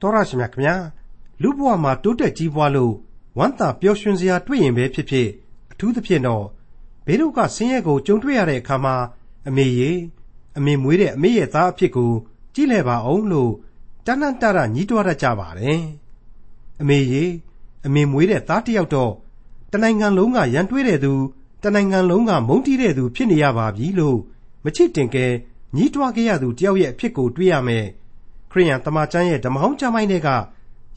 တော်ရရှိမြခင်ဗျာလူဘဝမှာတိုးတက်ကြီးပွားလို့ဝမ်းသာပျော်ရွှင်စရာတွေ့ရင်ပဲဖြစ်ဖြစ်အထူးသဖြင့်တော့ဘေးဒုက္ခဆင်းရဲကိုကြုံတွေ့ရတဲ့အခါမှာအမေရေအမေမွေးတဲ့အမေရဲ့သားအဖြစ်ကိုကြည့်လဲပါအောင်လို့တန်းတန်းတရညီးတွားတတ်ကြပါတယ်အမေရေအမေမွေးတဲ့သားတစ်ယောက်တော့တနိုင်ငံလုံးကရန်တွေးတဲ့သူတနိုင်ငံလုံးကမုန်းတီးတဲ့သူဖြစ်နေရပါပြီလို့မချစ်တင်ကဲညီးတွားခဲ့ရသူတယောက်ရဲ့အဖြစ်ကိုတွေ့ရမယ်ခ ရိယန်တမန်ကျမ်းရဲ့ဓမ္မဟောင်းကျမ်းပိုင်းတွေက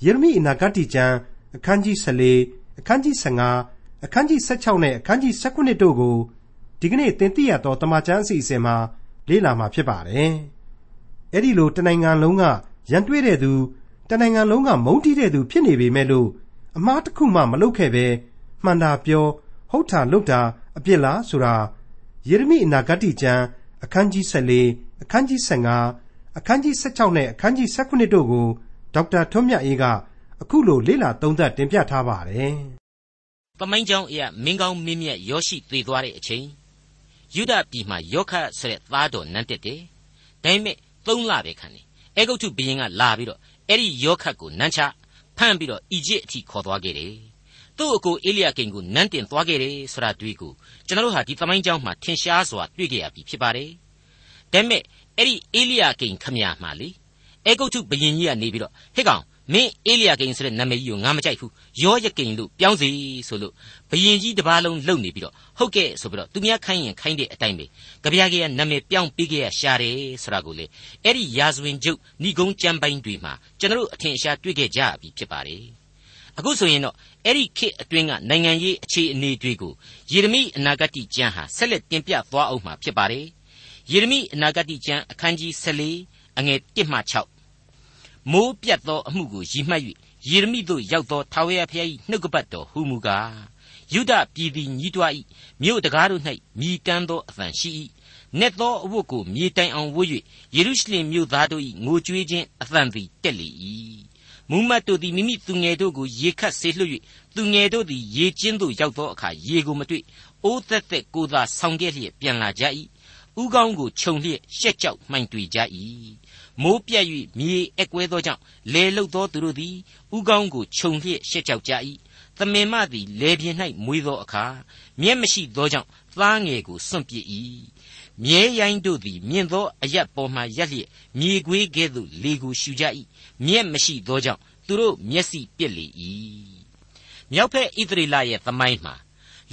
ယေရမိအနာဂတ်ကျမ်းအခန်းကြီး14အခန်းကြီး15အခန်းကြီး16နဲ့အခန်းကြီး19တို့ကိုဒီကနေ့သင်သိရသောတမန်ကျမ်းအစီအစဉ်မှာလေ့လာမှာဖြစ်ပါတယ်။အဲ့ဒီလိုတနိုင်ငံလုံးကရန်တွေ့တဲ့သူတနိုင်ငံလုံးကမုန်းတီးတဲ့သူဖြစ်နေပေမဲ့လို့အမားတစ်ခုမှမလုပ်ခဲ့ပဲမှန်တာပြောဟုတ်တာလုပ်တာအပြစ်လားဆိုတာယေရမိအနာဂတ်ကျမ်းအခန်းကြီး14အခန်းကြီး15 အခန်းကြီး16နဲ့အခန်းကြီး19တို့ကိုဒေါက်တာထွန်းမြတ်အေးကအခုလိုလေ့လာသုံးသပ်တင်ပြထားပါတယ်။သမိုင်းကြောင်းအရမင်းကောင်းမင်းမြတ်ယောရှိသေသွားတဲ့အချိန်ယူဒပြည်မှာယောခဆိုတဲ့သားတော်နန်းတက်တယ်။ဒါပေမဲ့သုံးလပဲခံတယ်။အဲဂုတ်ထုဘုရင်ကလာပြီးတော့အဲ့ဒီယောခကိုနန်းချဖမ်းပြီးတော့အီဂျစ်အထိခေါ်သွားခဲ့တယ်။သူ့အကိုအေလိယကိန်ကိုနန်းတင်သွားခဲ့တယ်ဆိုတာတွေ့ကိုကျွန်တော်တို့ဟာဒီသမိုင်းကြောင်းမှာထင်ရှားစွာတွေ့ကြရပြီဖြစ်ပါတယ်။ဒါပေမဲ့ အဲ့ဒီအေလိယကိန်ခမညာမှာလေအဲဂုတ်ထုဘယင်ကြီးကနေပြီးတော့ဟဲ့ကောင်မင်းအေလိယကိန်ဆိုတဲ့နာမည်ကြီးကိုငါမကြိုက်ဘူးယောယကိန်လို့ပြောင်းစီဆိုလို့ဘယင်ကြီးတပားလုံးလှုပ်နေပြီးတော့ဟုတ်ကဲ့ဆိုပြီးတော့သူများခိုင်းရင်ခိုင်းတဲ့အတိုင်းပဲကြပြားကြီးကနာမည်ပြောင်းပြီးခဲ့ရရှာတယ်ဆိုတာကိုလေအဲ့ဒီရာဇဝင်ကျုပ်ဏိကုံးကြမ်းပိုင်းတွေမှာကျွန်တော်အထင်ရှားတွေ့ခဲ့ကြပြီဖြစ်ပါတယ်အခုဆိုရင်တော့အဲ့ဒီခေတ်အတွင်းကနိုင်ငံရေးအခြေအနေတွေကိုယေရမိအနာဂတ်ကျမ်းဟာဆက်လက်တင်ပြသွားအောင်မှာဖြစ်ပါတယ် ယေရမိအနာဂတ်ကျမ်းအခန်းကြီး14အငယ်1မှ6မိုးပြတ်သောအမှုကိုရည်မှတ်၍ယေရမိသို့ရောက်သောထာဝရဘုရား၏နှုတ်ကပတ်တော်ဟူမူကားယုဒပြည်သည်ညီးတွား၏မြို့တကားတို့၌မြည်တမ်းသောအသံရှိ၏နက်သောအဝတ်ကိုမြေတိုင်အောင်ဝတ်၍ယေရုရှလင်မြို့သားတို့၏ငိုကြွေးခြင်းအသံသည်တက်လေ၏မူမတ်တို့သည်မိမိသူငယ်တို့ကိုရေခတ်ဆေးလွှတ်၍သူငယ်တို့သည်ရေကျင်းသို့ရောက်သောအခါရေကိုမတွေ့အိုးသက်သက်ကိုသာဆောင်းခဲ့လျက်ပြန်လာကြ၏ ဥကောင်းကိုခြုံလျက်ရှက်ကြောက်မှိုင်တွေကြ၏မိုးပြတ်၍မြေအက်ကွဲသောကြောင့်လေလုတ်သောသူတို့သည်ဥကောင်းကိုခြုံလျက်ရှက်ကြောက်ကြ၏သမင်မသည်လေပြင်း၌မွေးသောအခါမျက်မရှိသောကြောင့်သားငယ်ကိုစွန့်ပစ်၏မြဲရိုင်းတို့သည်မြင့်သောအရက်ပေါ်မှရက်လျက်မြေခွေးကဲ့သို့လေကိုရှူကြ၏မျက်မရှိသောကြောင့်သူတို့မျက်စိပြက်လေ၏မြောက်ဖက်ဣသရေလရဲ့သမိုင်းမှာ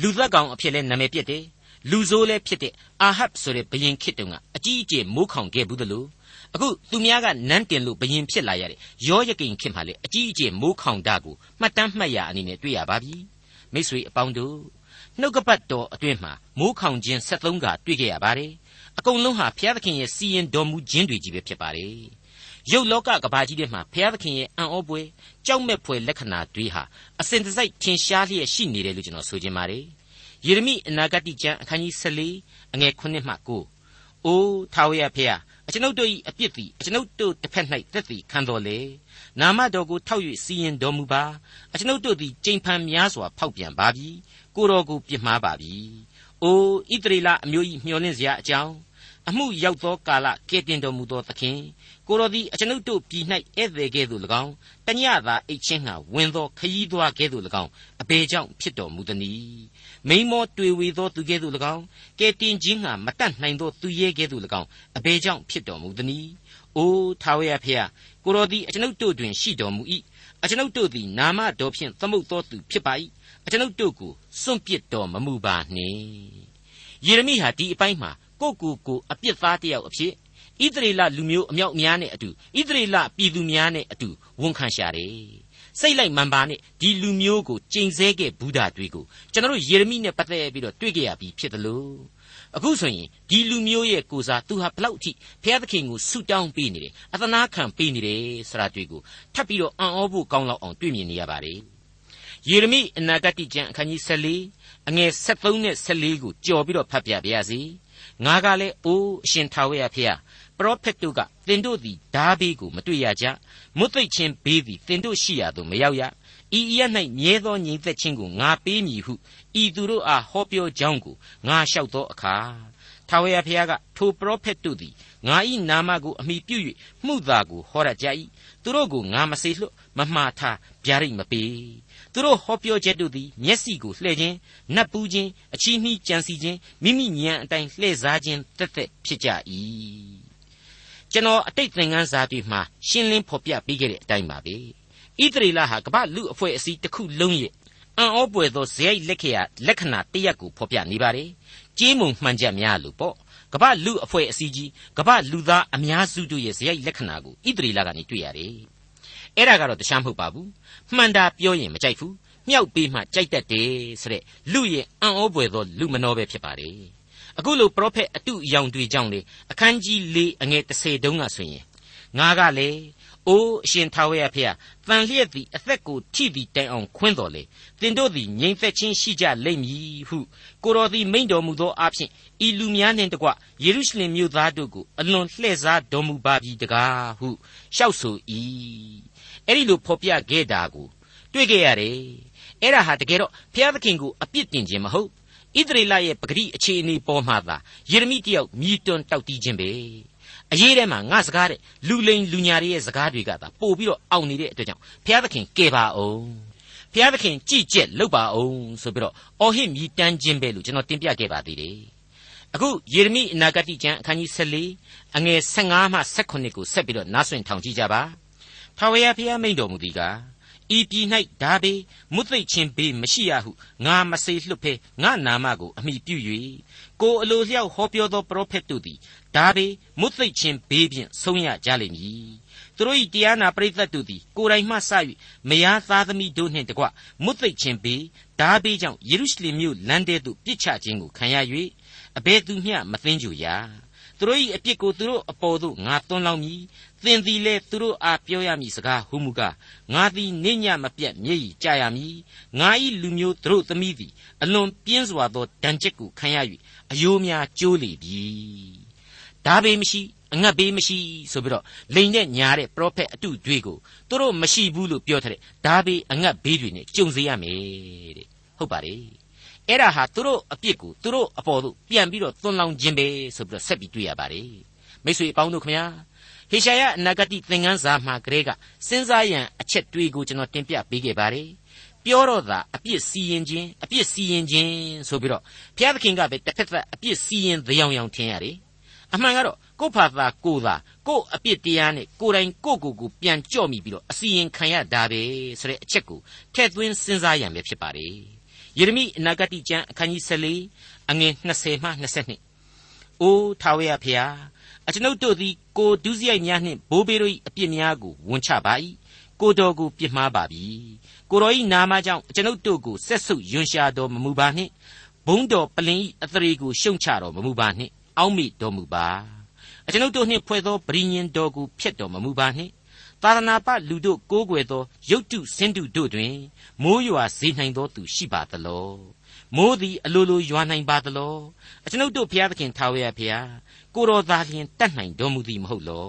လူသက်ကောင်အဖြစ်လဲနာမည်ပြက်တယ် လူဆိုးလည်းဖြစ်တဲ့အာဟပ်ဆိုတဲ့ဘုရင်ခေတ်တုန်းကအကြီးအကျယ်မိုးခေါင်ခဲ့ဘူးသလိုအခုသူများကနန်းတင်လို့ဘယင်ဖြစ်လာရတဲ့ရောယကိန်ခင်မှာလေအကြီးအကျယ်မိုးခေါင်တာကိုမှတ်တမ်းမှတ်ရအနေနဲ့တွေ့ရပါပြီမိษွေအပေါင်းတို့နှုတ်ကပတ်တော်အတွင်းမှာမိုးခေါင်ခြင်း73ကတွေ့ခဲ့ရပါတယ်အကုန်လုံးဟာဘုရားသခင်ရဲ့စီရင်တော်မူခြင်းတွေကြီးပဲဖြစ်ပါတယ်ရုပ်လောကကဘာကြီးထဲမှာဘုရားသခင်ရဲ့အံ့ဩပွဲကြောက်မဲ့ဖွယ်လက္ခဏာတွေဟာအစဉ်တစိုက်ထင်ရှားလျက်ရှိနေတယ်လို့ကျွန်တော်ဆိုချင်ပါတယ် ယေရမိအနာဂတ်ကျမ်းအခန်းကြီး14အငယ်9မှ9အိုးထာဝရဘုရားအကျွန်ုပ်တို့၏အပြစ်သည်အကျွန်ုပ်တို့တစ်ဖက်၌သက်သည်ခံတော်လေနာမတော်ကိုထောက်၍စီရင်တော်မူပါအကျွန်ုပ်တို့သည်ကြိမ်ဖန်များစွာဖောက်ပြန်ပါပြီကိုတော်ကိုပြစ်မှားပါပြီအိုဣတရီလအမျိုး၏မျှော်လင့်စရာအကြောင်း အမှုရောက်သောကာလကဲတင်တော်မူသောသခင်ကိုတော်သည်အကျွန်ုပ်တို့ပြည်၌ဧည့်သည်ကဲ့သို့၎င်းတညသာအိတ်ချင်းငှဝင်သောခရီးသွားကဲ့သို့၎င်းအဘေကြောင့်ဖြစ်တော်မူသည်။မိမောတွေ့ဝေသောသူကဲ့သို့၎င်းကဲတင်ခြင်းငှမတတ်နိုင်သောသူရဲကဲ့သို့၎င်းအဘေကြောင့်ဖြစ်တော်မူသည်။အိုထာဝရဖျားကိုတော်သည်အကျွန်ုပ်တို့တွင်ရှိတော်မူ၏။အကျွန်ုပ်တို့သည်နာမတော်ဖြင့်သမုတ်သောသူဖြစ်ပါ၏။အကျွန်ုပ်တို့ကိုစွန့်ပစ်တော်မမူပါနှင့်။ယေရမိဟာဒီအပိုင်းမှာ ကိုကိုကိုအပြစ်သားတယောက်အဖြစ်ဣသရေလလူမျိုးအမြောက်များနဲ့အတူဣသရေလပြည်သူများနဲ့အတူဝန်ခံရှာတယ်စိတ်လိုက်မှန်ပါနဲ့ဒီလူမျိုးကိုကျိန်ဆဲခဲ့ဘူးတာတွေကိုကျွန်တော်တို့ယေရမိနဲ့ပတ်သက်ပြီးတော့တွေ့ကြရပြီဖြစ်တယ်လို့အခုဆိုရင်ဒီလူမျိုးရဲ့ကိုစားသူဟာဘလောက်အထိဘုရားသခင်ကိုဆုတောင်းပေးနေတယ်အသနာခံပေးနေတယ်ဆိုတာတွေ့ကိုထပ်ပြီးတော့အံ့ဩဖို့ကောင်းလောက်အောင်တွေ့မြင်နေရပါတယ်ယေရမိအနာဂတ်ကျမ်းအခန်းကြီး14အငယ်73နဲ့14ကိုကြော်ပြီးတော့ဖတ်ပြပါရစေ ငါကလည်းအိုးအရှင်ထာဝရဖျားပရောဖက်တို့ကသင်တို့သည်ဓာဘေးကိုမတွေ့ရကြမွတ်သိပ်ခြင်းဘေးသည်သင်တို့ရှိရာသို့မရောက်ရဤအရ၌မြဲသောညီသက်ခြင်းကိုငါပေးမည်ဟုဤသူတို့အားဟောပြောကြောင်းကိုငါလျှောက်သောအခါထာဝရဘုရားကထိုပရောဖက်တို့သည်ငါ၏နာမကိုအမိပြု၍မှုသာကိုဟောရကြ၏ သူတို့ကိုငါမစေလွတ်မမှားထားဗျာဒိတ်မပေးသူတို့ဟောပြောချက်တို့သည်မျက်စိကိုလှည့်ခြင်းနတ်ပူးခြင်းအချီးနှီးကြံစီခြင်းမိမိဉာဏ်အတိုင်းလှည့်စားခြင်းတက်တက်ဖြစ်ကြ၏ကျွန်တော်အတိတ်သင်ခန်းစာတွေမှာရှင်းလင်းဖော်ပြပေးခဲ့တဲ့အတိုင်းပါပဲဣသရေလဟာကမ္ဘာလူအဖွဲ့အစည်းတစ်ခုလုံးရဲ့အံ့ဩပွေသောဇယိုက်လက်ခရာလက္ခဏာတရက်ကိုဖော်ပြနေပါတယ်ကြေးမုံမှန်ချက်များလို့ပေါ့ ကမ္ဘာလူအဖွဲ့အစည်းကြီးကမ္ဘာလူသားအများစုတို့ရဲ့ဇယိုက်လက္ခဏာကိုဣသရေလကနေတွေ့ရတယ်အဲ့ဒါကတော့တခြားမဟုတ်ပါဘူးမှန်တာပြောရင်မကြိုက်ဘူးမြောက်ပေးမှကြိုက်တတ်တယ်ဆိုတဲ့လူရဲ့အံ့ဩပွေသောလူမနှောပဲဖြစ်ပါတယ်အခုလိုပရောဖက်အတုအယောင်တွေကြောင့်လေအခန်းကြီး၄အငယ်30တုန်းကဆိုရင်ငါကလေ အိုးအရှင်ထာဝရဖေဟာတန်လျက်သည်အသက်ကိုထိသည်တိုင်အောင်ခွင်းတော်လေတင်တို့သည်ငြိမ်သက်ခြင်းရှိကြလိမ့်မည်ဟုကိုတော်သည်မိန့်တော်မူသောအဖြစ်ဤလူများနှင့်တကွယေရုရှလင်မြို့သားတို့ကိုအလွန်လှည့်စားတော်မူပါပြီတကားဟုလျှောက်ဆို၏အဲ့ဒီလိုဖော်ပြခဲ့တာကိုတွေ့ခဲ့ရတယ်အဲ့ဒါဟာတကယ်တော့ဘုရားသခင်ကိုအပြစ်တင်ခြင်းမဟုတ်ဣသရေလရဲ့ပဂတိအခြေအနေပေါ်မှာသာယေရမိတယောက်မြည်တွန်းတောက်တီးခြင်းပဲ အရေးထဲမှာငါစကားတဲ့လူလိန်လူညာတွေရဲ့စကားတွေကသာပို့ပြီးတော့အောင်နေတဲ့အတွက်ကြောင့်ဘုရားသခင်ကယ်ပါအောင်ဘုရားသခင်ကြည်ကြက်လုပ်ပါအောင်ဆိုပြီးတော့အော်ဟစ်မြည်တမ်းခြင်းပဲလို့ကျွန်တော်တင်ပြခဲ့ပါသေးတယ်အခုယေရမိအနာဂတိကျမ်းအခန်းကြီး14အငယ်15မှ18ကိုဆက်ပြီးတော့နားဆွင့်ထောင်ကြည့်ကြပါထာဝရဘုရားမိန့်တော်မူသည်ကား ဤပြည်၌ဓာဘေးမွတ်သိပ်ခြင်းဘေးမရှိရဟုငါမစေလွတ်ဖဲငါနာမကိုအမိပြု၍ကိုအလိုလျောက်ဟောပြောသောပရောဖက်တို့သည်ဓာဘေးမွတ်သိပ်ခြင်းဘေးဖြင့်ဆုံးရကြလိမ့်မည်သူတို့၏တရားနာပရိသတ်တို့သည်ကိုယ်တိုင်မှစ၍မယားသားသမီးတို့နှင့်တကွမွတ်သိပ်ခြင်းဘေးဓာဘေးကြောင့်ယေရုရှလင်မြို့လမ်းထဲသို့ပြစ်ချခြင်းကိုခံရ၍အဘယ်သူမျှမသိမ်းကြရာ သူတို့၏အပြစ်ကိုသူတို့အပေါ်သို့ငါသွန်းလောင်းမည်သင်သည်လည်းသူတို့အားပြောရမည်စကားဟုမူကားငါသည်နေညမပြတ်မျက်ရည်ကြရမည်ငါ၏လူမျိုးသူတို့သမီးသည်အလွန်ပြင်းစွာသောဒဏ်ချက်ကိုခံရ၍အယိုးများကျိုးလေပြီဒါပေမရှိအငတ်ဘေးမရှိဆိုပြီးတော့လိန်နဲ့ညာတဲ့ပရောဖက်အတုတွေကိုသူတို့မရှိဘူးလို့ပြောထားတဲ့ဒါဘေးအငတ်ဘေးတွေနဲ့ကြုံစေရမယ်တဲ့ဟုတ်ပါတယ် အဲ့ဒါဟာသူတို့အပြစ်ကိုသူတို့အပေါ်သို့ပြန်ပြီးတော့သွန်လောင်းခြင်းပဲဆိုပြီးတော့ဆက်ပြီးတွေ့ရပါတယ်မိတ်ဆွေအပေါင်းတို့ခမညာဟေရှာယအနာဂတိသင်ခန်းစာမှာကလေးကစဉ်းစားရန်အချက်တွေကိုကျွန်တော်တင်ပြပေးခဲ့ပါတယ်ပြောတော့သာအပြစ်စီရင်ခြင်းအပြစ်စီရင်ခြင်းဆိုပြီးတော့ဘုရားသခင်ကပဲတစ်ဖက်သက်အပြစ်စီရင်ကြောင်ကြောင်ထင်ရတယ်အမှန်ကတော့ကိုယ့်ဖာသာကိုယ်သာကိုယ့်အပြစ်တရားနဲ့ကိုယ်တိုင်ကိုယ့်ကိုယ်ကိုပြန်ကြော့မိပြီးတော့အစီရင်ခံရတာပဲဆိုတဲ့အချက်ကိုထည့်သွင်းစဉ်းစားရန်ပဲဖြစ်ပါတယ် ယေရမိအနာဂတိကျမ်းအခန်းကြီး14အငယ်20မှ22အိုးထာဝရဖျားအကျွန်ုပ်တို့သည်ကိုဒုစရိုက်များနှင့်ဘိုးဘေးတို့၏အပြစ်များကိုဝန်ချပါ၏ကိုတော်ကိုပြစ်မှားပါပြီကိုတော်၏နာမကြောင့်အကျွန်ုပ်တို့ကိုဆက်ဆုပ်ယွန်ရှာတော်မမူပါနှင့်ဘုံတော်ပလင်၏အသရေကိုရှုံချတော်မမူပါနှင့်အောက်မေ့တော်မူပါအကျွန်ုပ်တို့နှင့်ဖွဲ့သောပရိညင်တော်ကိုဖျက်တော်မမူပါနှင့် သာသနာပလူတို့ကိုးကွယ်သောရုတ်တုစင်တုတို့တွင်မိုးရွာစေနိုင်သောသူရှိပါသလောမိုးသည်အလိုလိုရွာနိုင်ပါသလောအကျွန်ုပ်တို့ဘုရားသခင်ထာဝရဘုရားကိုတော်သာလျှင်တတ်နိုင်တော်မူသည်မဟုတ်လော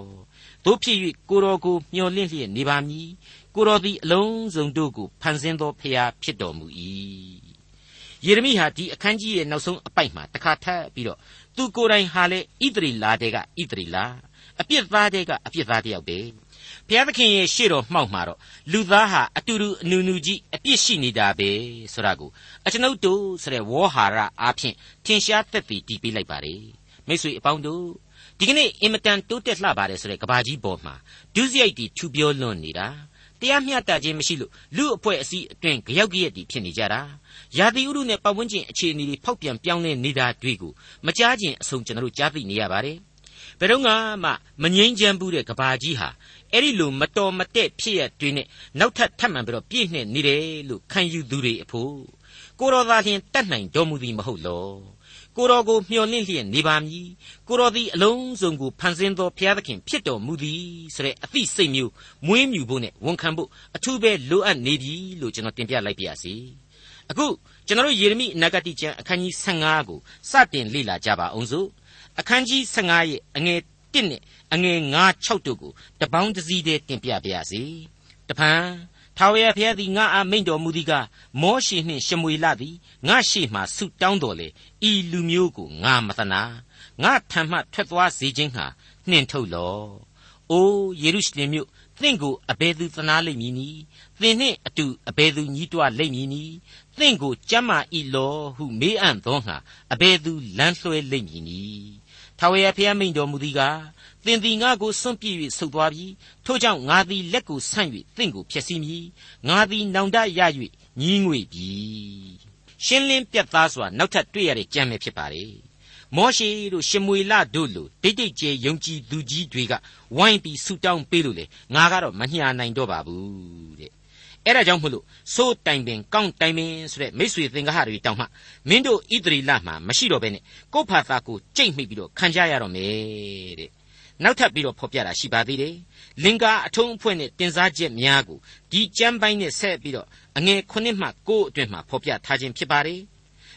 တို့ဖြစ်၍ကိုတော်ကိုမျှော်လင့်လျက်နေပါမည်ကိုတော်သည်အလုံးစုံတို့ကိုဖန်ဆင်းသောဘုရားဖြစ်တော်မူ၏ယေရမိဟာဒီအခန်းကြီးရဲ့နောက်ဆုံးအပိုက်မှာတခါထပ်ပြီးတော့သူကိုယ်တိုင်ဟာလေဣသရေလတဲကဣသရေလအပြစ်သားတဲကအပြစ်သားတယောက်ပဲ ဘုရားသခင်ရဲ့ရှေ့တော်မှောက်မှာတော့လူသားဟာအတူတူအနူနူကြီးအပြစ်ရှိနေတာပဲဆိုတာကိုအကျွန်ုပ်တို့ဆိုတဲ့ဝေါ်ဟာရအားဖြင့်ထင်ရှားသက်သေတည်ပြလိုက်ပါတယ်မိတ်ဆွေအပေါင်းတို့ဒီကနေ့အင်မတန်တိုးတက်လှပါတယ်ဆိုတဲ့ကဘာကြီးပေါ်မှာဒုစရိုက်တီထူပြောလွန်နေတာတရားမျှတခြင်းမရှိလို့လူအဖွဲ့အစည်းအတွင်းကြောက်ကြရက်တီဖြစ်နေကြတာရာသီဥတုနဲ့ပတ်ဝန်းကျင်အခြေအနေတွေဖောက်ပြန်ပြောင်းလဲနေတာတွေ့ကိုမကြားခြင်းအဆုံးကျွန်တော်တို့ကြားသိနေရပါတယ်ဘယ်တော့မှမငြိမ်းချမ်းဘူးတဲ့ကဘာကြီးဟာ အဲ့ဒီလိုမတော်မတဲ့ဖြစ်ရတွေနဲ့နောက်ထပ်ထပ်မံပြီးတော့ပြည့်နှက်နေတယ်လို့ခံယူသူတွေအဖို့ကိုတော်သာလျှင်တတ်နိုင်တော်မူသည်မဟုတ်လောကိုတော်ကိုမျှော်လင့်လျက်နေပါမည်ကိုတော်သည်အလုံးစုံကိုဖန်ဆင်းသောဘုရားသခင်ဖြစ်တော်မူသည်ဆိုတဲ့အသိစိတ်မျိုးမွေးမြူဖို့နဲ့ဝန်ခံဖို့အထူးပဲလိုအပ်နေပြီလို့ကျွန်တော်တင်ပြလိုက်ပါရစေအခုကျွန်တော်ယေရမိအနာဂတိကျမ်းအခန်းကြီး15ကိုစတင်လေ့လာကြပါအောင်စို့အခန်းကြီး15ရဲ့အငယ် 1နဲ့အငယ်9 6တို့ကိုတပေါင်းတစည်းတည်းတင်ပြပါရစေတပံထာဝရဘုရားသည်ငါအားမိန့်တော်မူသည်ကမောရှေနှင့်ရှမွေလသည်ငါရှေ့မှဆုတောင်းတော်လေဤလူမျိုးကိုငါမသနာငါထံမှထွက်သွားစေခြင်းဟာနှင်ထုတ်လော။အိုယေရုရှလင်မြို့သင်ကိုအဘယ်သူသနာလိမ့်မည်နည်းသင်နှင့်အတူအဘယ်သူညီးတွားလိမ့်မည်နည်းသင်ကိုကြမ်းမာဤလောဟုမေးအံ့သောငါအဘယ်သူလမ်းလွှဲလိမ့်မည်နည်း ထာဝရဘုရားမိန်တော်မူသည်ကားသင်သည်ငါကိုစွန့်ပြေး၍ဆုတ်သွားပြီထို့ကြောင့်ငါသည်လက်ကိုဆန့်၍သင်ကိုဖျက်ဆီးမည်ငါသည်နောင်တရ၍ညီးငွေပြီရှင်းလင်းပြတ်သားစွာနောက်ထပ်တွေ့ရတဲ့ကြံမယ်ဖြစ်ပါလေမောရှေတို့ရှမွေလတို့လိုဒိတ်ဒိတ်ကျဲယုံကြည်သူကြီးတွေကဝိုင်းပြီးဆူတောင်းပေးလို့လေငါကတော့မညာနိုင်တော့ပါဘူးတဲ့ အဲ့ဒါကြောင့်မလို့စိုးတိုင်ပင်ကောင်းတိုင်ပင်ဆိုတဲ့မိษွေသင်္ကားတွေတောင်းမှမင်းတို့ဣသရီလမှာမရှိတော့ဘဲနဲ့ကိုယ့်ဖာသာကိုကြိတ်မိပြီးတော့ခံကြရတော့မယ်တဲ့နောက်ထပ်ပြီးတော့ဖော်ပြတာရှိပါသေးတယ်လင်္ကာအထုံးအဖွဲ့နဲ့တင်စားချက်များကိုဒီကြမ်းပိုင်းနဲ့ဆက်ပြီးတော့အငယ်9မှ9အတွင်းမှာဖော်ပြထားခြင်းဖြစ်ပါတယ်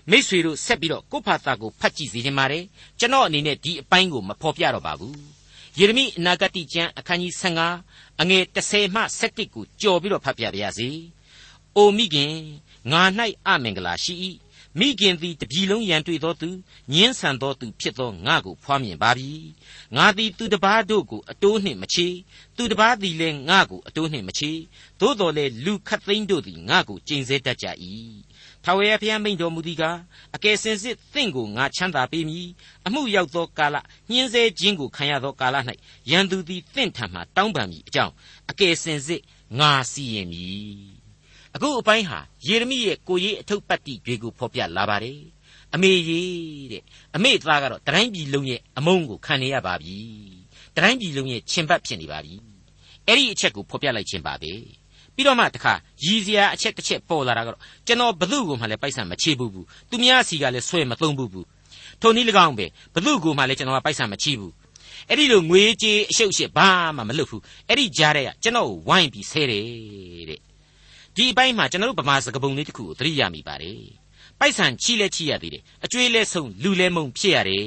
မိษွေတို့ဆက်ပြီးတော့ကိုယ့်ဖာသာကိုဖတ်ကြည့်စေခြင်းပါတယ်ကျွန်တော်အနေနဲ့ဒီအပိုင်းကိုမဖော်ပြတော့ပါဘူး ယေရမိအနာဂတိကျမ်းအခန်းကြီး15အငယ်30မှ17ကိုကြော်ပြီးတော့ဖတ်ပြပါရစေ။အိုမိခင်ငါ၌အမင်္ဂလာရှိ၏မိခင်သည်တပြီလုံးရန်တွေ့သောသူညင်းဆန်သောသူဖြစ်သောငါကိုဖွားမြင်ပါပြီငါသည်သူတပားတို့ကိုအတိုးနှင့်မချေသူတပားသည်လည်းငါကိုအတိုးနှင့်မချေသို့တော်လည်းလူခတ်သိမ်းတို့သည်ငါကိုကျိန်ဆဲတတ်ကြ၏ ထာဝရဘုရားမိန့်တော်မူသည်ကားအကယ်စင်စစ်သင်ကိုငါချမ်းသာပေးမည်အမှုရောက်သောကာလညှင်းဆဲခြင်းကိုခံရသောကာလ၌ရန်သူသည်သင်ထံမှတောင်းပန်မည်အကြောင်းအကယ်စင်စစ်ငါစီရင်မည်အခုအပိုင်းဟာယေရမိရဲ့ကိုရေးအထုပ်ပတ်တိတွေကိုဖော်ပြလာပါတယ်အမေကြီးတဲ့အမေသားကတော့တတိုင်းပြည်လုံးရဲ့အမုန်းကိုခံနေရပါပြီတတိုင်းပြည်လုံးရဲ့ချင်ပတ်ဖြစ်နေပါပြီအဲ့ဒီအချက်ကိုဖော်ပြလိုက်ခြင်းပါပဲ ပြီးတော့မှတခါရည်စရာအချက်တစ်ချက်ပေါ်လာတာကတော့ကျွန်တော်ဘသူ့ကိုမှလည်းပိုက်ဆံမချေဘူးဘူးသူများစီကလည်းဆွဲမသုံးဘူးဘူးထိုနည်း၎င်းပဲဘသူ့ကိုမှလည်းကျွန်တော်ကပိုက်ဆံမချီဘူးအဲ့ဒီလိုငွေကြေးအရှုပ်ရှစ်ဘာမှမလုပ်ဘူးအဲ့ဒီကြားထဲကကျွန်တော်ကိုဝိုင်းပြီးဆဲတယ်တဲ့ဒီအပိုင်းမှာကျွန်တော်တို့ဗမာစကားပုံလေးတစ်ခုကိုသတိရမိပါတယ်ပိုက်ဆံချီလဲချီရသေးတယ်အကျွေးလဲဆုံးလူလဲမုံဖြစ်ရတယ်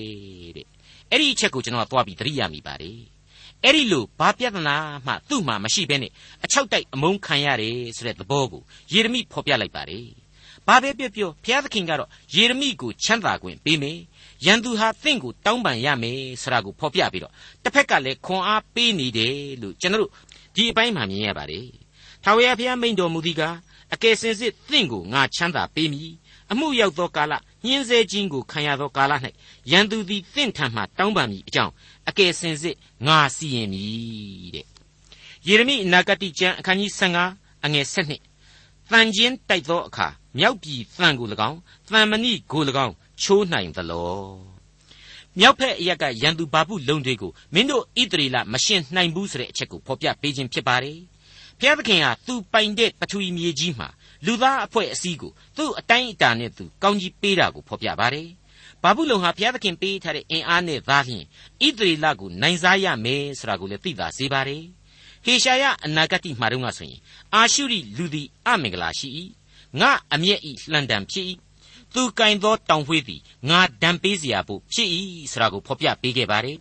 တဲ့အဲ့ဒီအချက်ကိုကျွန်တော်ကသွားပြီးသတိရမိပါတယ် အဲ့ဒီလိုဘာပြဿနာမှသူ့မှာမရှိဘဲနဲ့အချောက်တိုက်အမုန်းခံရတယ်ဆိုတဲ့သဘောကိုယေရမိဖော်ပြလိုက်ပါတယ်ဘာပဲပြောပြောဘုရားသခင်ကတော့ယေရမိကိုချမ်းသာခွင့်ပေးမယ်ရန်သူဟာတင့်ကိုတောင်းပန်ရမယ်ဆိုတာကိုဖော်ပြပြီးတော့တစ်ဖက်ကလည်းခွန်အားပေးနေတယ်လို့ကျွန်တော်တို့ဒီအပိုင်းမှာမြင်ရပါတယ်ထာဝရဘုရားမိန့်တော်မူသည်ကားအကယ်စင်စစ်သင်ကိုငါချမ်းသာပေးမည်အမှုရောက်သောကာလ ညှင်းဆဲခြင်းကိုခံရသောကာလ၌ရန်သူသည်သင်ထံမှတောင်းပန်မည်အကြောင်းအကယ်စင်စစ်ငါစီရင်မည်တဲ့ယေရမိအနာဂတိကျမ်းအခန်းကြီး15အငယ်7တန်ကျင်းတိုက်သောအခါမြောက်ပြည်တန်ကို၎င်းတန်မဏိကို၎င်းချိုးနိုင်သလောမြောက်ဖက်အရက်ကရန်သူဘာပုလုံတွေကိုမင်းတို့ဣတရီလမရှင်နိုင်ဘူးဆိုတဲ့အချက်ကိုဖော်ပြပေးခြင်းဖြစ်ပါတယ်ဘုရားသခင်ဟာသူပိုင်တဲ့ပထဝီမြေကြီးမှာ လူသားအဖွဲ့အစည်းကိုသူ့အတိုင်းအတာနဲ့သူကောင်းကြီးပေးတာကိုဖော်ပြပါတယ်ဘာဘူးလုံဟာဘုရားသခင်ပေးထားတဲ့အင်အားနဲ့သားလျှင်ဣသရေလကိုနိုင်စားရမယ်ဆိုတာကိုလည်းသိသာစေပါတယ်ဟေရှာယအနာဂတိမှာတုန်းကဆိုရင်အာရှုရိလူသည်အမင်္ဂလာရှိ၏ငါအမျက်ဤလှန်တံဖြစ်၏သူကင်သောတောင်ဝှေးသည်ငါဒံပေးเสียဖို့ဖြစ်၏ဆိုတာကိုဖော်ပြပေးခဲ့ပါတယ်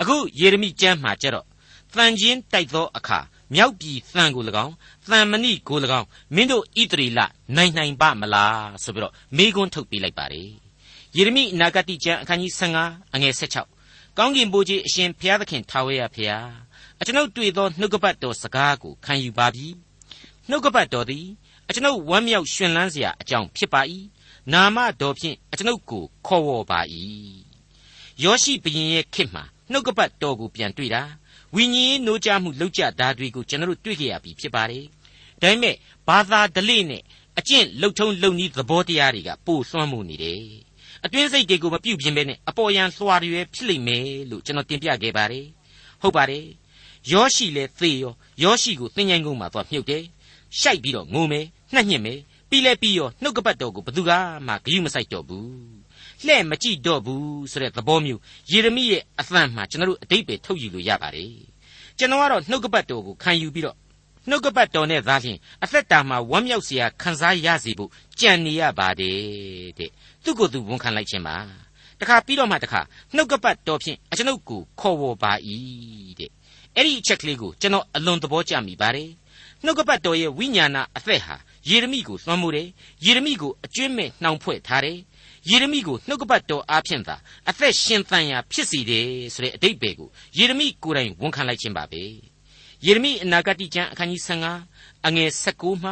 အခုယေရမိကျမ်းမှာကျတော့တန်ချင်းတိုက်သောအခါ မြောက်ပြည်သံကို၎င်းသံမဏိကို၎င်းမင်းတို့ဣတရီလနိုင်နိုင်ပါမလားဆိုပြီးတော့မေးခွန်းထုတ်ပေးလိုက်ပါတယ်ယေရမိအနာဂတိကျမ်းအခန်းကြီး15အငယ်16ကောင်းကင်ဘိုးကြီးအရှင်ဘုရားသခင်ထာဝရဘုရားအကျွန်ုပ်တွေ့သောနှုတ်ကပတ်တော်စကားကိုခံယူပါပြီနှုတ်ကပတ်တော်သည်အကျွန်ုပ်ဝမ်းမြောက်ရှင်လန်းစရာအကြောင်းဖြစ်ပါ၏နာမတော်ဖြင့်အကျွန်ုပ်ကိုခေါ်ဝေါ်ပါ၏ယောရှိဘုရင်ရဲ့ခေတ်မှာနှုတ်ကပတ်တော်ကိုပြန်တွေ့တာ ဝိညာဉ်ရေးနိုးကြားမှုလောက်ကြတာတွေကိုကျွန်တော်တို့တွေ့ကြရပြီဖြစ်ပါတယ်။ဒါပေမဲ့ဘာသာဓလေ့နဲ့အကျင့်လှုပ်ထုံးလုပ်နည်းသဘောတရားတွေကပို့သွမ်းမှုနေတယ်။အတွင်းစိတ်တွေကိုမပြုတ်ပြင်းပဲနဲ့အပေါ်ယံစွာတွေဖြစ်လိမ့်မယ်လို့ကျွန်တော်တင်ပြခဲ့ပါတယ်။ဟုတ်ပါတယ်။ယောရှိလည်းသေရောယောရှိကိုသင်ញိုင်းကုန်းမှာသွားမြုပ်တယ်။ရှိုက်ပြီးတော့ငိုမယ်နှက်ညစ်မယ်ပြီးလဲပြီးရောနှုတ်ကပတ်တော်ကိုဘသူကမှဂရုမစိုက်တော့ဘူး။ လှဲ့မကြည့်တော့ဘူးဆိုတဲ့သဘောမျိုးယေရမိရဲ့အသံမှာကျွန်တော်တို့အတိတ်ပဲထုတ်ယူလို့ရပါတယ်ကျွန်တော်ကတော့နှုတ်ကပတ်တော်ကိုခံယူပြီးတော့နှုတ်ကပတ်တော်နဲ့သားဖြင့်အသက်တာမှာဝမ်းမြောက်စရာခံစားရစေဖို့ကြံနေရပါတယ်တဲ့သူ့ကိုယ်သူဝန်ခံလိုက်ခြင်းပါတခါပြီးတော့မှတခါနှုတ်ကပတ်တော်ဖြင့်အကျွန်ုပ်ကိုခေါ်ဝေါ်ပါ၏တဲ့အဲ့ဒီအချက်ကလေးကိုကျွန်တော်အလွန်သဘောကျမိပါတယ်နှုတ်ကပတ်တော်ရဲ့ဝိညာဏအသက်ဟာယေရမိကိုသွမ်းမှုတယ်ယေရမိကိုအကျွင့်မဲ့နှောင်ဖွဲ့ထားတယ် ယေရမိကိုနှုတ်ကပတ်တော်အားဖြင့်သာအသက်ရှင်သန်ရာဖြစ်စီတယ်ဆိုတဲ့အတိတ်ပဲကိုယေရမိကိုယ်တိုင်ဝန်ခံလိုက်ခြင်းပါပဲယယေရမိအနာဂတိကျမ်းအခန်းကြီး15အငယ်16မှ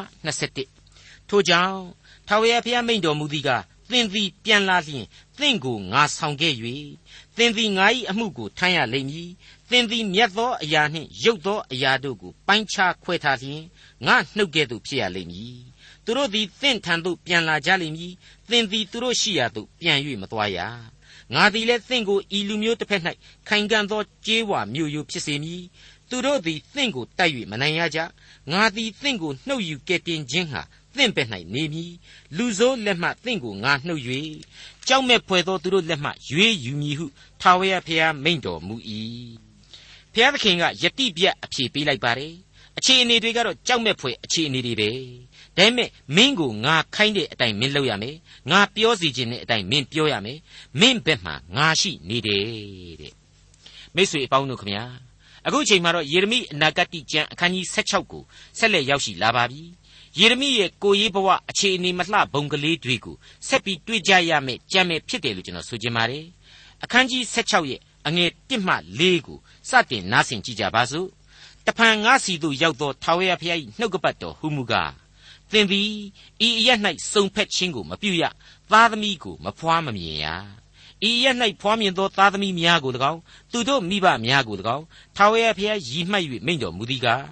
21ထို့ကြောင့်ထာဝရဘုရားမိန့်တော်မူသည်ကသင်သည်ပြန်လာလျင်သင်ကိုငါဆောင်ခဲ့၍သင်သည်ငါ၏အမှုကိုထမ်းရလိမ့်မည်သင်သည်မြတ်သောအရာနှင့်ရုပ်သောအရာတို့ကိုပိုင်းခြားခွဲထားလျင်ငါနှုတ်ကဲ့သို့ဖြစ်ရလိမ့်မည်သူတို့သည်သင်ထံသို့ပြန်လာကြလိမ့်မည် သင်သည်သူတို့ရှိရာသို့ပြန်၍မသွားရငါသည်လည်းသင်ကိုဤလူမျိုးတစ်ဖက်၌ခိုင်ခံ့သောကြေးဝါမျိုးရိုးဖြစ်စေမည်သူတို့သည်သင်ကိုတိုက်၍မနိုင်ရကြငါသည်သင်ကိုနှုတ်ယူကယ်တင်ခြင်းဟာသင်ဘက်၌နေမည်လူဆိုးလက်မှသင်ကိုငါနှုတ်၍ကြောက်မဲ့ဖွယ်သောသူတို့လက်မှရွေးယူမည်ဟုထာဝရဘုရားမိန့်တော်မူ၏ဘုရားသခင်ကယတိပြတ်အဖြေပေးလိုက်ပါတယ်အခြေအနေတွေကတော့ကြောက်မဲ့ဖွယ်အခြေအနေတွေပဲ ဒါပေမဲ့မင်းကိုငါခိုင်းတဲ့အတိုင်းမင်းလုပ်ရမယ်ငါပြောစီခြင်းတဲ့အတိုင်းမင်းပြောရမယ်မင်းဘက်မှာငါရှိနေတယ်တဲ့မိတ်ဆွေအပေါင်းတို့ခမညာအခုချိန်မှာတော့ယေရမိအနာဂတိကျမ်းအခန်းကြီး16ကိုဆက်လက်ရောက်ရှိလာပါပြီယေရမိရဲ့ကိုရေးဘဝအခြေအနေမလှဘုံကလေးတွေကိုဆက်ပြီးတွေ့ကြရမယ်ကြံမယ်ဖြစ်တယ်လို့ကျွန်တော်ဆိုချင်ပါတယ်အခန်းကြီး16ရဲ့အငယ်1မှ4ကိုစတင်နားဆင်ကြကြပါစို့တဖန်ငါစီသို့ရောက်သောထာဝရဘုရား၏နှုတ်ကပတ်တော်ဟူမူကား သင်သည်ဤအရ၌စုံဖက်ခြင်းကိုမပြုရသားသမီးကိုမဖွားမမြင်ရဤရ၌ဖွားမြင်သောသားသမီးများကို၎င်းသူတို့မိဘများကို၎င်းထာဝရဘုရားရည်မှတ်၍မိန့်တော်မူသည်ကား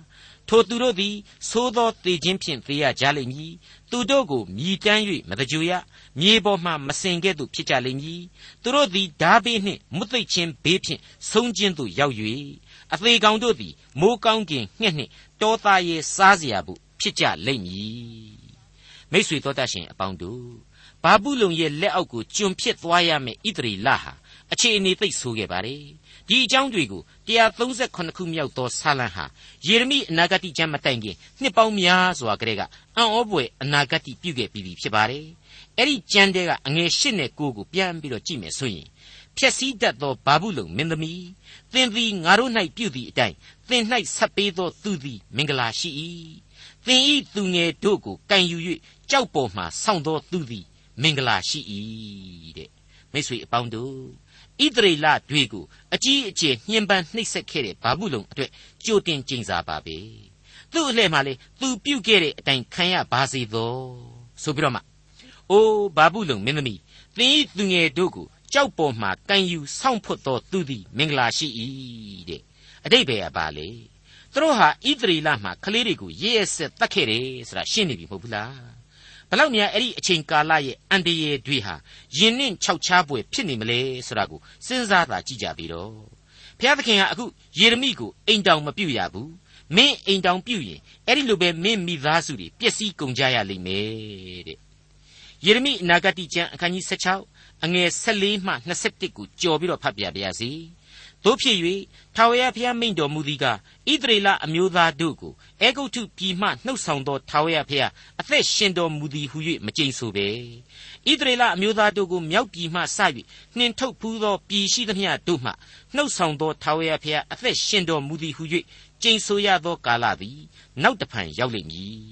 ထိုသူတို့သည်သိုးသောသေခြင်းဖြင့်သေရကြလိမ့်မည်သူတို့ကိုမြည်တမ်း၍မတကြွရမြေပေါ်မှမစင်ကဲ့သို့ဖြစ်ကြလိမ့်မည်သူတို့သည်ဓာဘေးနှင့်မွတ်သိပ်ခြင်းဘေးဖြင့်ဆုံးခြင်းသို့ရောက်၍အသေးကောင်တို့သည်မိုးကောင်းကင်ငှက်နှင့်တောသားရဲ့စားเสียဖို့ ဖြစ်ကြလိမ့်မည်မိတ်ဆွေတော်တတ်ရှင်အပေါင်းတို့ဘာဘူးလုံရဲ့လက်အောက်ကိုကျွန်ဖြစ်သွားရမယ်ဣတရီလဟာအခြေအနေသိပ်ဆိုးခဲ့ပါတယ်ဒီအကြောင်းတွေကို138ခုမြောက်သောဆာလံဟာယေရမိအနာဂတိကျမ်းမတိုင်ခင်နှစ်ပေါင်းများစွာကတည်းကအံ့ဩဖွယ်အနာဂတိပြုခဲ့ပြီးပြီဖြစ်ပါတယ်အဲ့ဒီကျမ်းတဲကအငယ်၈နဲ့၉ကိုပြန်ပြီးတော့ကြည့်မယ်ဆိုရင်ဖြက်စည်းတတ်သောဘာဘူးလုံမင်းသမီးသင်သည်ငါတို့၌ပြုသည့်အတိုင်းသင်၌ဆက်ပေးသောသူသည်မင်္ဂလာရှိ၏ သင်ဤသူငယ်တို့ကိုကံယူ၍ကြောက်ပေါ်မှဆောင်းသောသူသည် မင်္ဂလာရှိ၏တဲ့မိတ်ဆွေအပေါင်းတို့ဣသရေလတွေကိုအကြီးအကျယ်ညှဉ်းပန်းနှိပ်စက်ခဲ့တဲ့ဘာဘူးလုံအတွက်ကြိုတင်ကြိမ်စားပါပဲသူ့အလှဲ့မှာလေသူပြုတ်ခဲ့တဲ့အတိုင်းခံရပါစေသောဆိုပြီးတော့မှအိုးဘာဘူးလုံမင်းသမီးသင်ဤသူငယ်တို့ကိုကြောက်ပေါ်မှကံယူဆောင်းဖွတ်သောသူသည် မင်္ဂလာရှိ၏တဲ့အတိတ်ပဲကပါလေ သူတို့ဟာဣသရေလမှာကလေးတွေကိုရရဆက်တတ်ခဲ့တယ်ဆိုတာရှင်းနေပြီမဟုတ်ဘူးလားဘလောက်များအဲ့ဒီအချိန်ကာလရဲ့အန်တရယ်တွေဟာယဉ်နှင့်ခြောက်ခြားပွေဖြစ်နေမလဲဆိုတာကိုစဉ်းစားသာကြည့်ကြပြီးတော့ဘုရားသခင်ကအခုယေရမိကိုအိမ်တောင်မပြုတ်ရဘူးမင်းအိမ်တောင်ပြုတ်ရင်အဲ့ဒီလိုပဲမင်းမိသားစုတွေပျက်စီးကုန်ကြရလိမ့်မယ်တဲ့ယေရမိအနာဂတိကျမ်းအခန်းကြီး16အငယ်14မှ21ကိုကြော်ပြီးတော့ဖတ်ပြပါရစေ တို့ဖြစ်၍ထာဝရဘုရားမိန့်တော်မူသည်ကဣသရေလအမျိုးသားတို့ကိုအေဂုတ်ထုပြည်မှနှုတ်ဆောင်သောထာဝရဘုရားအသက်ရှင်တော်မူသည်ဟု၍မကြိမ်ဆိုပဲဣသရေလအမျိုးသားတို့ကိုမြောက်ပြည်မှစ၍နှင်ထုတ်ဖူးသောပြည်ရှိသမျှတို့မှနှုတ်ဆောင်သောထာဝရဘုရားအသက်ရှင်တော်မူသည်ဟု၍ ကြိမ်ဆိုရသောကာလသည် နောက်တဖန်ရောက်လိမ့်မည်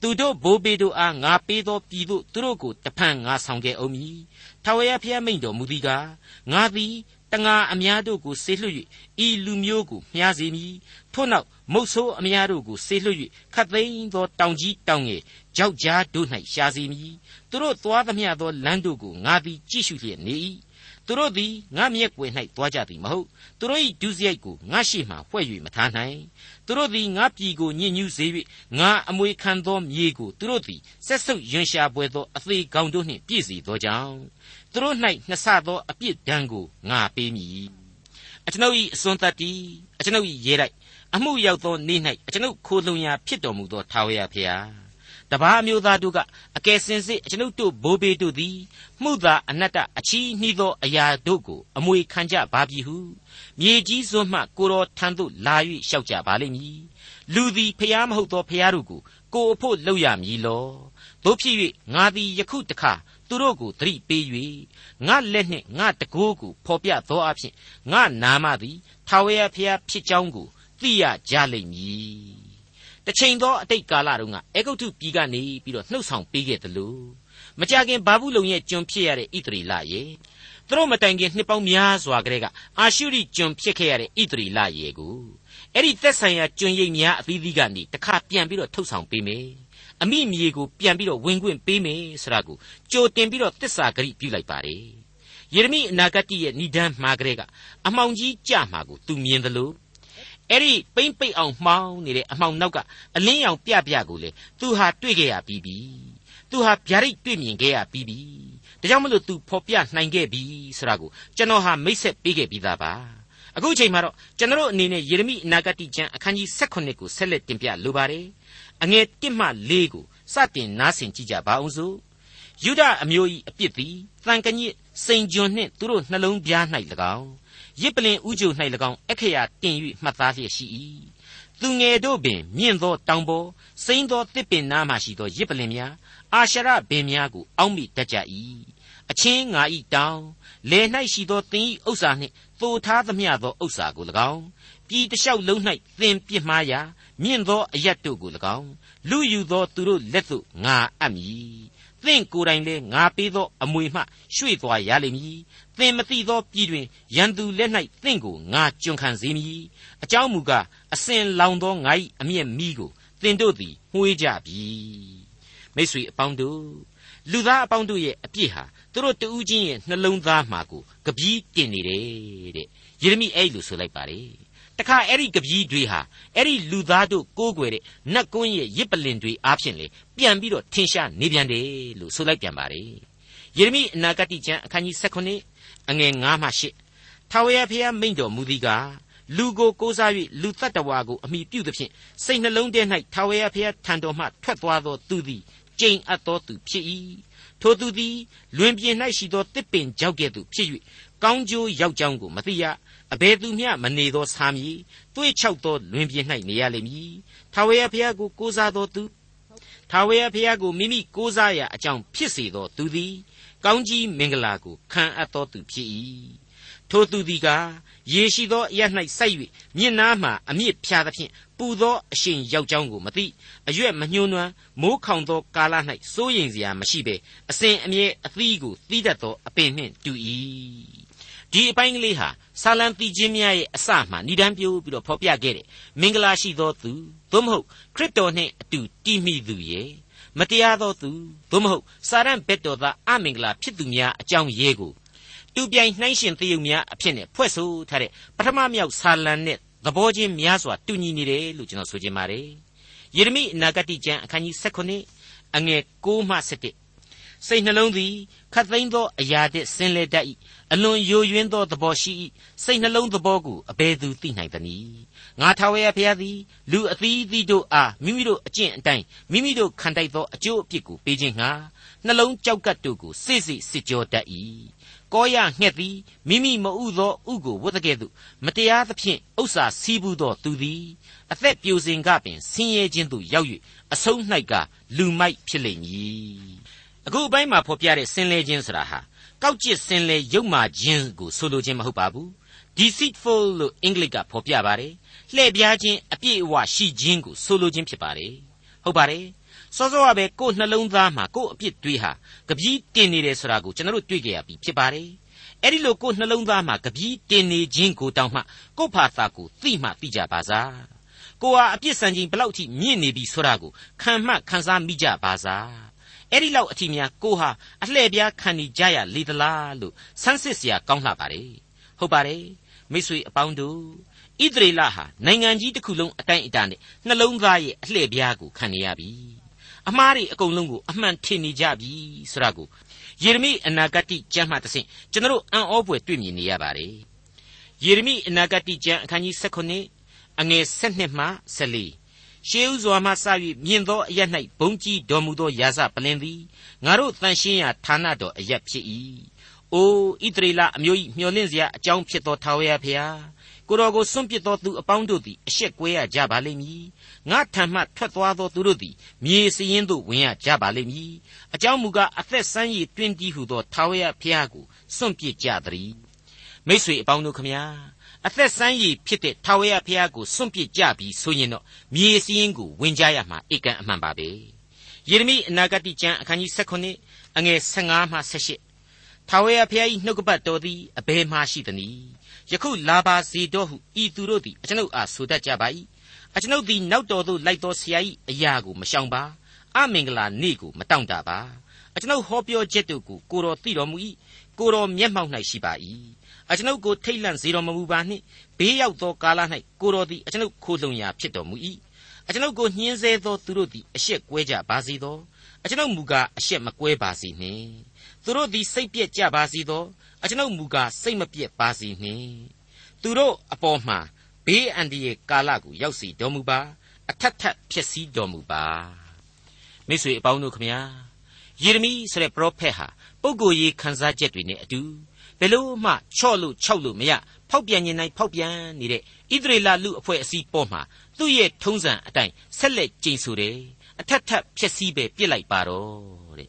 သူတို့ဘိုးဘေးတို့အားငါပေးသောပြည်သို့သူတို့ကိုတဖန်ငါဆောင်ခဲ့အောင်မည်ထာဝရဘုရားမိန့်တော်မူသည်ကားငါသည်တငါအများတို့ကိုဆေလွှတ်၍ဤလူမျိုးကိုမျှစေမည်ထို့နောက်မုတ်ဆိုးအများတို့ကိုဆေလွှတ်၍ခတ်သိမ်းသောတောင်ကြီးတောင်ငယ်ကြောက်ကြားတို့၌ရှာစေမည်သူတို့သွားသမျှသောလမ်းတို့ကိုငါသည်ကြည့်ရှုလျက်နေ၏ သူတို့သည်ငါမျက်ွယ်၌သွားကြသည်မဟုတ်သူတို့၏ဒုစရိုက်ကိုငါရှိမှဖွဲ့၍မထားနိုင်သူတို့သည်ငါပြည်ကိုညှဉ်းညူးစေ၍ငါအမွေခံသောမြေကိုသူတို့သည်ဆက်ဆုပ်ယွန်ရှာပွေသောအသေးကောင်တို့နှင့်ပြည့်စေသောကြောင့်သူတို့၌နှစ်ဆသောအပြစ်ဒဏ်ကိုငါပေးမည်အကျွန်ုပ်၏အစွန်းတတ္တိအကျွန်ုပ်၏ရေတိုက်အမှုရောက်သောနေ့၌အကျွန်ုပ်ခိုလုံရာဖြစ်တော်မူသောထာဝရဘုရား တပါးမျိုးသားတို့ကအကယ်စင်စစ်အကျွန်ုပ်တို့ဘိုးဘေးတို့သည်မှုသာအနတ္တအချီးနှီးသောအရာတို့ကိုအမွေခံကြပါပြီဟုမြေကြီးစွန်းမှကိုတော်ထံသို့လာ၍လျှောက်ကြပါလိမ့်မည်လူသည်ဖျားမဟုတ်သောဖျားတို့ကိုကိုအဖို့လှုပ်ရမည်လောတို့ဖြစ်၍ငါသည်ယခုတခါသူတို့ကိုသတိပေး၍ငါလက်နှင့်ငါတကိုးကိုဖော်ပြသောအဖြစ်ငါနာမသည်ထာဝရဘုရားဖြစ်ကြောင်းကိုသိရကြလိမ့်မည် တချိန်သောအတိတ်ကာလတုန်းကအေဂုတ်ထုပြည်ကနေပြီးတော့နှုတ်ဆောင်ပေးခဲ့တယ်လို့မကြခင်ဘာဘူးလုံရဲ့ကျွန်ဖြစ်ရတဲ့ဣသရေလရဲ့သူတို့မတိုင်ခင်နှစ်ပေါင်းများစွာကတည်းကအာရှုရိကျွန်ဖြစ်ခဲ့ရတဲ့ဣသရေလရဲ့ကိုအဲ့ဒီသက်ဆိုင်ရာကျွန်းရိပ်များအသီးသီးကနေတခါပြန်ပြီးတော့ထုတ်ဆောင်ပေးမယ်အမိမြေကိုပြန်ပြီးတော့ဝင်ခွင့်ပေးမယ်ဆိုတာကိုကြိုတင်ပြီးတော့တစ္ဆာဂရိပြုလိုက်ပါတယ်ယေရမိအနာဂတ်ရဲ့ဏိဒန်းမှာကလေးကအမှောင်ကြီးကြမှာကိုသူမြင်သလို အဲ့ဒီပိမ့်ပိတ်အောင်မှောင်းနေတဲ့အမှောင်နောက်ကအလင်းရောင်ပြပြကိုလေသူဟာတွေ့ခဲ့ရပြီးပြီသူဟာဗျာဒိတ်တွေ့မြင်ခဲ့ရပြီးပြီဒါကြောင့်မလို့သူဖော်ပြနိုင်ခဲ့ပြီဆိုတာကိုကျွန်တော်ဟာမိတ်ဆက်ပေးခဲ့ပြီးသားပါအခုချိန်မှာတော့ကျွန်တော်အနေနဲ့ယေရမိအနာဂတ်ကျမ်းအခန်းကြီး16ကိုဆက်လက်တင်ပြလိုပါတယ်အငယ်1မှ4ကိုစတင်နားဆင်ကြည့်ကြပါအောင်စို့ယုဒအမျိုး၏အပြစ်သည်တန်ကညစ်စိန်ကျွန်နှင့်သူတို့နှလုံးပြား၌၎င်း ရစ်ပလင်ဥကြုံ၌၎င်းအခရာတင်၍မှတ်သားလျက်ရှိ၏သူငယ်တို့ပင်မြင့်သောတောင်ပေါ်စိမ့်သောတစ်ပင်နားမှရှိသောရစ်ပလင်များအာရှရပင်များကိုအောက်မိတတ်ကြ၏အချင်းငါဤတောင်လယ်၌ရှိသောသင်၏ဥစ္စာနှင့်သိုထားသမျှသောဥစ္စာကို၎င်းပြည်တလျှောက်လုံး၌သင်ပြစ်မှားရာမြင့်သောအရက်တို့ကို၎င်းလူယူသောသူတို့လက်သို့ငါအပ်မည် သင်ကိုယ်တိုင်လည်းငါပေးသောအမွေမှရွှေ့သွားရလိမ့်မည်သင်မသိသောပြည်တွင်ရန်သူလက်၌သင်ကိုငါကျွန်ခံစေမည်အကြောင်းမူကားအစဉ်လောင်သောငါ၏အမျက်မီးကိုသင်တို့သည်မှုေးကြပြီမိတ်ဆွေအပေါင်းတို့လူသားအပေါင်းတို့ရဲ့အပြစ်ဟာသူတို့တူးချင်းရဲ့နှလုံးသားမှာကိုကပီးတင်နေတယ်တဲ့ယေရမိအဲ့လိုဆိုလိုက်ပါတယ် တခါအဲ့ဒီကပီးတွေဟာအဲ့ဒီလူသားတို့ကိုးကွယ်တဲ့နတ်ကွန်းရဲ့ရစ်ပလင်တွေအားဖြင့်လေပြန်ပြီးတော့ထင်ရှားနေပြန်တယ်လို့ဆိုလိုက်ပြန်ပါတယ်ယေရမိအနာဂတ်ကျမ်းအခန်းကြီး16အငယ်9မှ10ထာဝရဘုရားမိန့်တော်မူသည်ကားလူကိုကိုးစား၍လူတ attva ကိုအမိပြုသဖြင့်စိတ်နှလုံးထဲ၌ထာဝရဘုရားထံတော်မှထွက်သွားသောသူသည်ကျိန်အပ်သောသူဖြစ်၏ထိုသူသည်လွင်ပြင်၌ရှိသောတစ်ပင်ကြောက်ကဲ့သို့ဖြစ်၍ ကောင်းကျိုးရောက်ကြောင်းကိုမသိရအဘယ်သူမျှမနေသောဆာမည်တွေးချောက်သောလွင်ပြင်၌နေရလိမ့်မည်ထာဝရဘုရားကိုကိုးစားသောသူထာဝရဘုရားကိုမိမိကိုးစားရာအကြောင်းဖြစ်စေသောသူသည်ကောင်းကြီးမင်္ဂလာကိုခံအပ်သောသူဖြစ်၏ထိုသူသည်ကရေရှိသောအရ၌စိုက်၍မြင့်နားမှအမြင့်ဖြာသဖြင့်ပူသောအရှင်ယောက်ျောင်းကိုမသိအရွက်မညှိုးနွမ်းမိုးခေါင်သောကာလ၌စိုးရိမ်စရာမရှိဘဲအစဉ်အမြဲအသီးကိုသီးတတ်သောအပင်နှင့်တူ၏ ဒီအပိုင်းကလေးဟာဆာလံတီချင်းများရဲ့အစမှဏိဒန်းပြိုးပြီးတော့ဖော်ပြခဲ့တယ်မင်္ဂလာရှိသောသူသို့မဟုတ်ခရစ်တော်နှင့်အတူတည်မိသူရဲ့မတရားသောသူသို့မဟုတ်စာရန်ဘက်တော်သားအမင်္ဂလာဖြစ်သူများအကြောင်းရေးကိုတူပြိုင်နှိုင်းရှင်သရုပ်များအဖြစ်နဲ့ဖွဲ့ဆိုထားတဲ့ပထမမြောက်ဆာလံနဲ့သဘောချင်းများစွာတူညီနေတယ်လို့ကျွန်တော်ဆိုချင်ပါတယ်ယေရမိအနာဂတိကျမ်းအခန်းကြီး16အငယ်6မှ7 စိတ်နှလုံးသည်ခတ်သိမ်းသောအရာတည်းဆင်းလဲတတ်၏အလွန်ယိုယွင်းသောသဘောရှိ၏စိတ်နှလုံးသဘောကိုအဘယ်သူသိနိုင်သနည်းငါထာဝရဘုရားသည်လူအသီးသီးတို့အားမိမိတို့အကျင့်အတိုင်းမိမိတို့ခံတိုက်သောအကျိုးအပြစ်ကိုပေးခြင်းငှာနှလုံးကြောက်ကပ်တို့ကိုစိစိစစ်ကြောတတ်၏ကောရငှက်သည်မိမိမဥသောဥကိုဝတ်တကဲ့သို့မတရားသဖြင့်ဥစ္စာစီးပူးသောသူသည်အသက်ပြိုစင်ကပင်ဆင်းရဲခြင်းသို့ရောက်၍အဆုံး၌ကလူမိုက်ဖြစ်လိမ့်မည် အခုအပိုင်းမှာဖော်ပြတဲ့ဆင်းလဲခြင်းဆိုတာဟာကောက်ကျစ်ဆင်းလဲရုပ်မာခြင်းကိုဆိုလိုခြင်းမဟုတ်ပါဘူး deceitful လို့အင်္ဂလိပ်ကဖော်ပြပါတယ်လှည့်ပြားခြင်းအပြည့်အဝရှိခြင်းကိုဆိုလိုခြင်းဖြစ်ပါတယ်ဟုတ်ပါတယ်စောစောကပဲကိုယ်နှလုံးသားမှာကိုယ်အပြစ်တွေးဟာကပီးတင်နေတယ်ဆိုတာကိုကျွန်တော်တို့တွေ့ကြရပြီဖြစ်ပါတယ်အဲ့ဒီလိုကိုယ်နှလုံးသားမှာကပီးတင်နေခြင်းကိုတောင်းမှကိုယ်ဖာသာကိုသိမှသိကြပါစားကိုဟာအပြစ်စံချိန်ဘလောက်ထိမြင့်နေပြီဆိုတာကိုခံမှခံစားမိကြပါစား အဲ့ဒီလောက်အထိများကိုဟာအလှည့်ပြားခံနေကြရလေသလားလို့ဆန်းစစ်စရာကောင်းလှပါတယ်ဟုတ်ပါတယ်မိတ်ဆွေအပေါင်းတို့ဣသရေလဟာနိုင်ငံကြီးတစ်ခုလုံးအတိုင်းအတာနဲ့နှလုံးသားရဲ့အလှည့်ပြားကိုခံနေရပြီအမှားတွေအကုန်လုံးကိုအမှန်ထင်နေကြပြီဆိုတာကိုယေရမိအနာဂတိကျမ်းမှတဆင့်ကျွန်တော်အံ့ဩဖွယ်တွေ့မြင်နေရပါတယ်ယေရမိအနာဂတိကျမ်းအခန်းကြီး16အငယ်7မှ14 ရှေးဥစွာမှစ၍မြင်သောအရ၌ဘုံကြီးတော်မူသောရာဇပလင်သည်ငါတို့တန်ရှင်းရာဌာနတော်အရက်ဖြစ်၏အိုဣသရေလအမျိုး၏မျှော်လင့်စရာအကြောင်းဖြစ်သောထာဝရဘုရားကိုတော်ကိုစွန့်ပစ်သောသူအပေါင်းတို့သည်အရှက်ကွဲရကြပါလိမ့်မည်ငါထံမှထွက်သွားသောသူတို့သည်မြေစရင်သို့ဝင်ရကြပါလိမ့်မည်အကြောင်းမူကားအသက်ဆန်းရည်တွင်တီးဟုသောထာဝရဘုရားကိုစွန့်ပစ်ကြသည်မိษွေအပေါင်းတို့ခမညာ အသက်ဆန်းရည်ဖြစ်တဲ့ထာဝရဘုရားကိုစွန့်ပစ်ကြပြီဆိုရင်တော့မြေစရင်ကိုဝင်ကြရမှာဧကန်အမှန်ပါပဲယေရမိအနာဂတိကျမ်းအခန်းကြီး16အငယ်15မှ18ထာဝရဘုရား၏နှုတ်ကပတ်တော်သည်အဘယ်မှရှိသနည်းယခုလာပါစေတော့ဟုဤသူတို့သည်အကျွန်ုပ်အားဆိုတတ်ကြပါ၏အကျွန်ုပ်သည်နောက်တော်သို့လိုက်သောဆရာ၏အရာကိုမရှောင်ပါအမင်္ဂလာနေ့ကိုမတောင့်တပါအကျွန်ုပ်ဟောပြောချက်တို့ကိုကိုတော်သိတော်မူ၏ကိုတော်မျက်မှောက်၌ရှိပါ၏ အကျွန်ုပ်ကိုထိတ်လန့်စေတော်မမူပါနှင့်ဘေးရောက်သောကာလ၌ကိုတော်သည်အကျွန်ုပ်ခိုလှုံရာဖြစ်တော်မူ၏အကျွန်ုပ်ကိုညှင်းဆဲသောသူတို့သည်အရှက်ကွဲကြပါစေသောအကျွန်ုပ်မူကားအရှက်မကွဲပါစေနှင့်သူတို့သည်စိတ်ပြက်ကြပါစေသောအကျွန်ုပ်မူကားစိတ်မပြက်ပါစေနှင့်သူတို့အပေါ်မှာဘေးအန္တရာယ်ကာလကိုရောက်စီတော်မူပါအထက်ထပ်ဖြစ်စည်းတော်မူပါမိတ်ဆွေအပေါင်းတို့ခမညာယေရမိဆိုတဲ့ပရောဖက်ဟာပုဂ္ဂိုလ်ရေးခန်းစားချက်တွေနဲ့အတူ ဘယ်လို့မှချော့လို့ခြောက်လို့မရဖောက်ပြန်နေနိုင်ဖောက်ပြန်နေတဲ့ဣသရေလလူအဖွဲ့အစည်းပေါ်မှာသူ့ရဲ့ထုံးစံအတိုင်းဆက်လက်ကျိန်ဆိုတယ်အထက်ထပ်ဖြစ်စည်းပဲပြစ်လိုက်ပါတော့တဲ့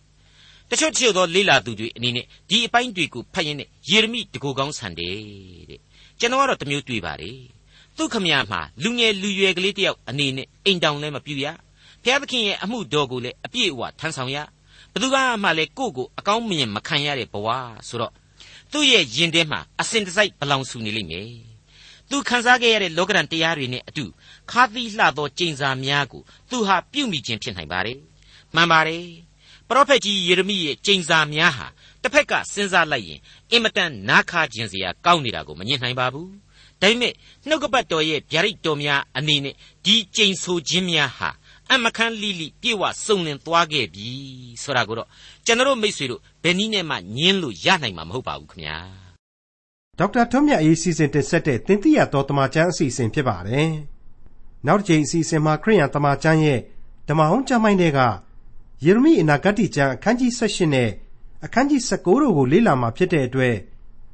တချို့တချို့သောလေးလာသူတွေအနေနဲ့ဒီအပိုင်းတွေကိုဖတ်ရင်းနဲ့ယေရမိတကူကောင်းဆန်တယ်တဲ့ကျွန်တော်ကတော့တမျိုးတွေ့ပါတယ်သူခမရမှာလူငယ်လူရွယ်ကလေးတယောက်အနေနဲ့အိမ်တောင်လည်းမပြူရဘုရားသခင်ရဲ့အမှုတော်ကိုလည်းအပြည့်အဝထမ်းဆောင်ရဘယ်သူကမှလည်းကိုယ့်ကိုအကောင်းမြင်မခံရတဲ့ဘဝဆိုတော့ သူ့ရဲ့ယင်ထဲမှာအစင်တစိုက်ဘလောင်ဆူနေလိမ့်မယ်သူခံစားခဲ့ရတဲ့လောကရန်တရားတွေနဲ့အတူခါသီးလှသောကျိန်စာများကိုသူဟာပြုမိခြင်းဖြစ်နိုင်ပါတယ်မှန်ပါတယ်ပရောဖက်ကြီးယေရမိရဲ့ကျိန်စာများဟာတစ်ဖက်ကစဉ်းစားလိုက်ရင်အင်မတန်နားခါခြင်းစရာကောင်းနေတာကိုမမြင်နိုင်ပါဘူးဒါပေမဲ့နှုတ်ကပတ်တော်ရဲ့ဗျာဒိတ်တော်များအနေနဲ့ဒီကျိန်ဆိုခြင်းများဟာ အမခန်းလိလိပြေဝစုံလင်သွားခဲ့ပြီဆိုတာကိုတော့ကျွန်တော်မိတ်ဆွေတို့ဘယ်နည်းနဲ့မှညင်းလို့ရနိုင်မှာမဟုတ်ပါဘူးခင်ဗျာဒေါက်တာထွန်းမြတ်အေးစီစဉ်တင်ဆက်တဲ့သင်သိရတော်တမချန်းအစီအစဉ်ဖြစ်ပါတယ်နောက်တစ်ချိန်အစီအစဉ်မှာခရိယန်တမချန်းရဲ့ဓမ္မဟောင်းကျမ်းပိုင်းတွေကယေရမိအနာဂတ်ကျမ်းအခန်းကြီး18နဲ့အခန်းကြီး19တို့ကိုလေ့လာမှာဖြစ်တဲ့အတွက်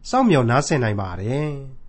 စောင့်မျှော်နားဆင်နိုင်ပါတယ်။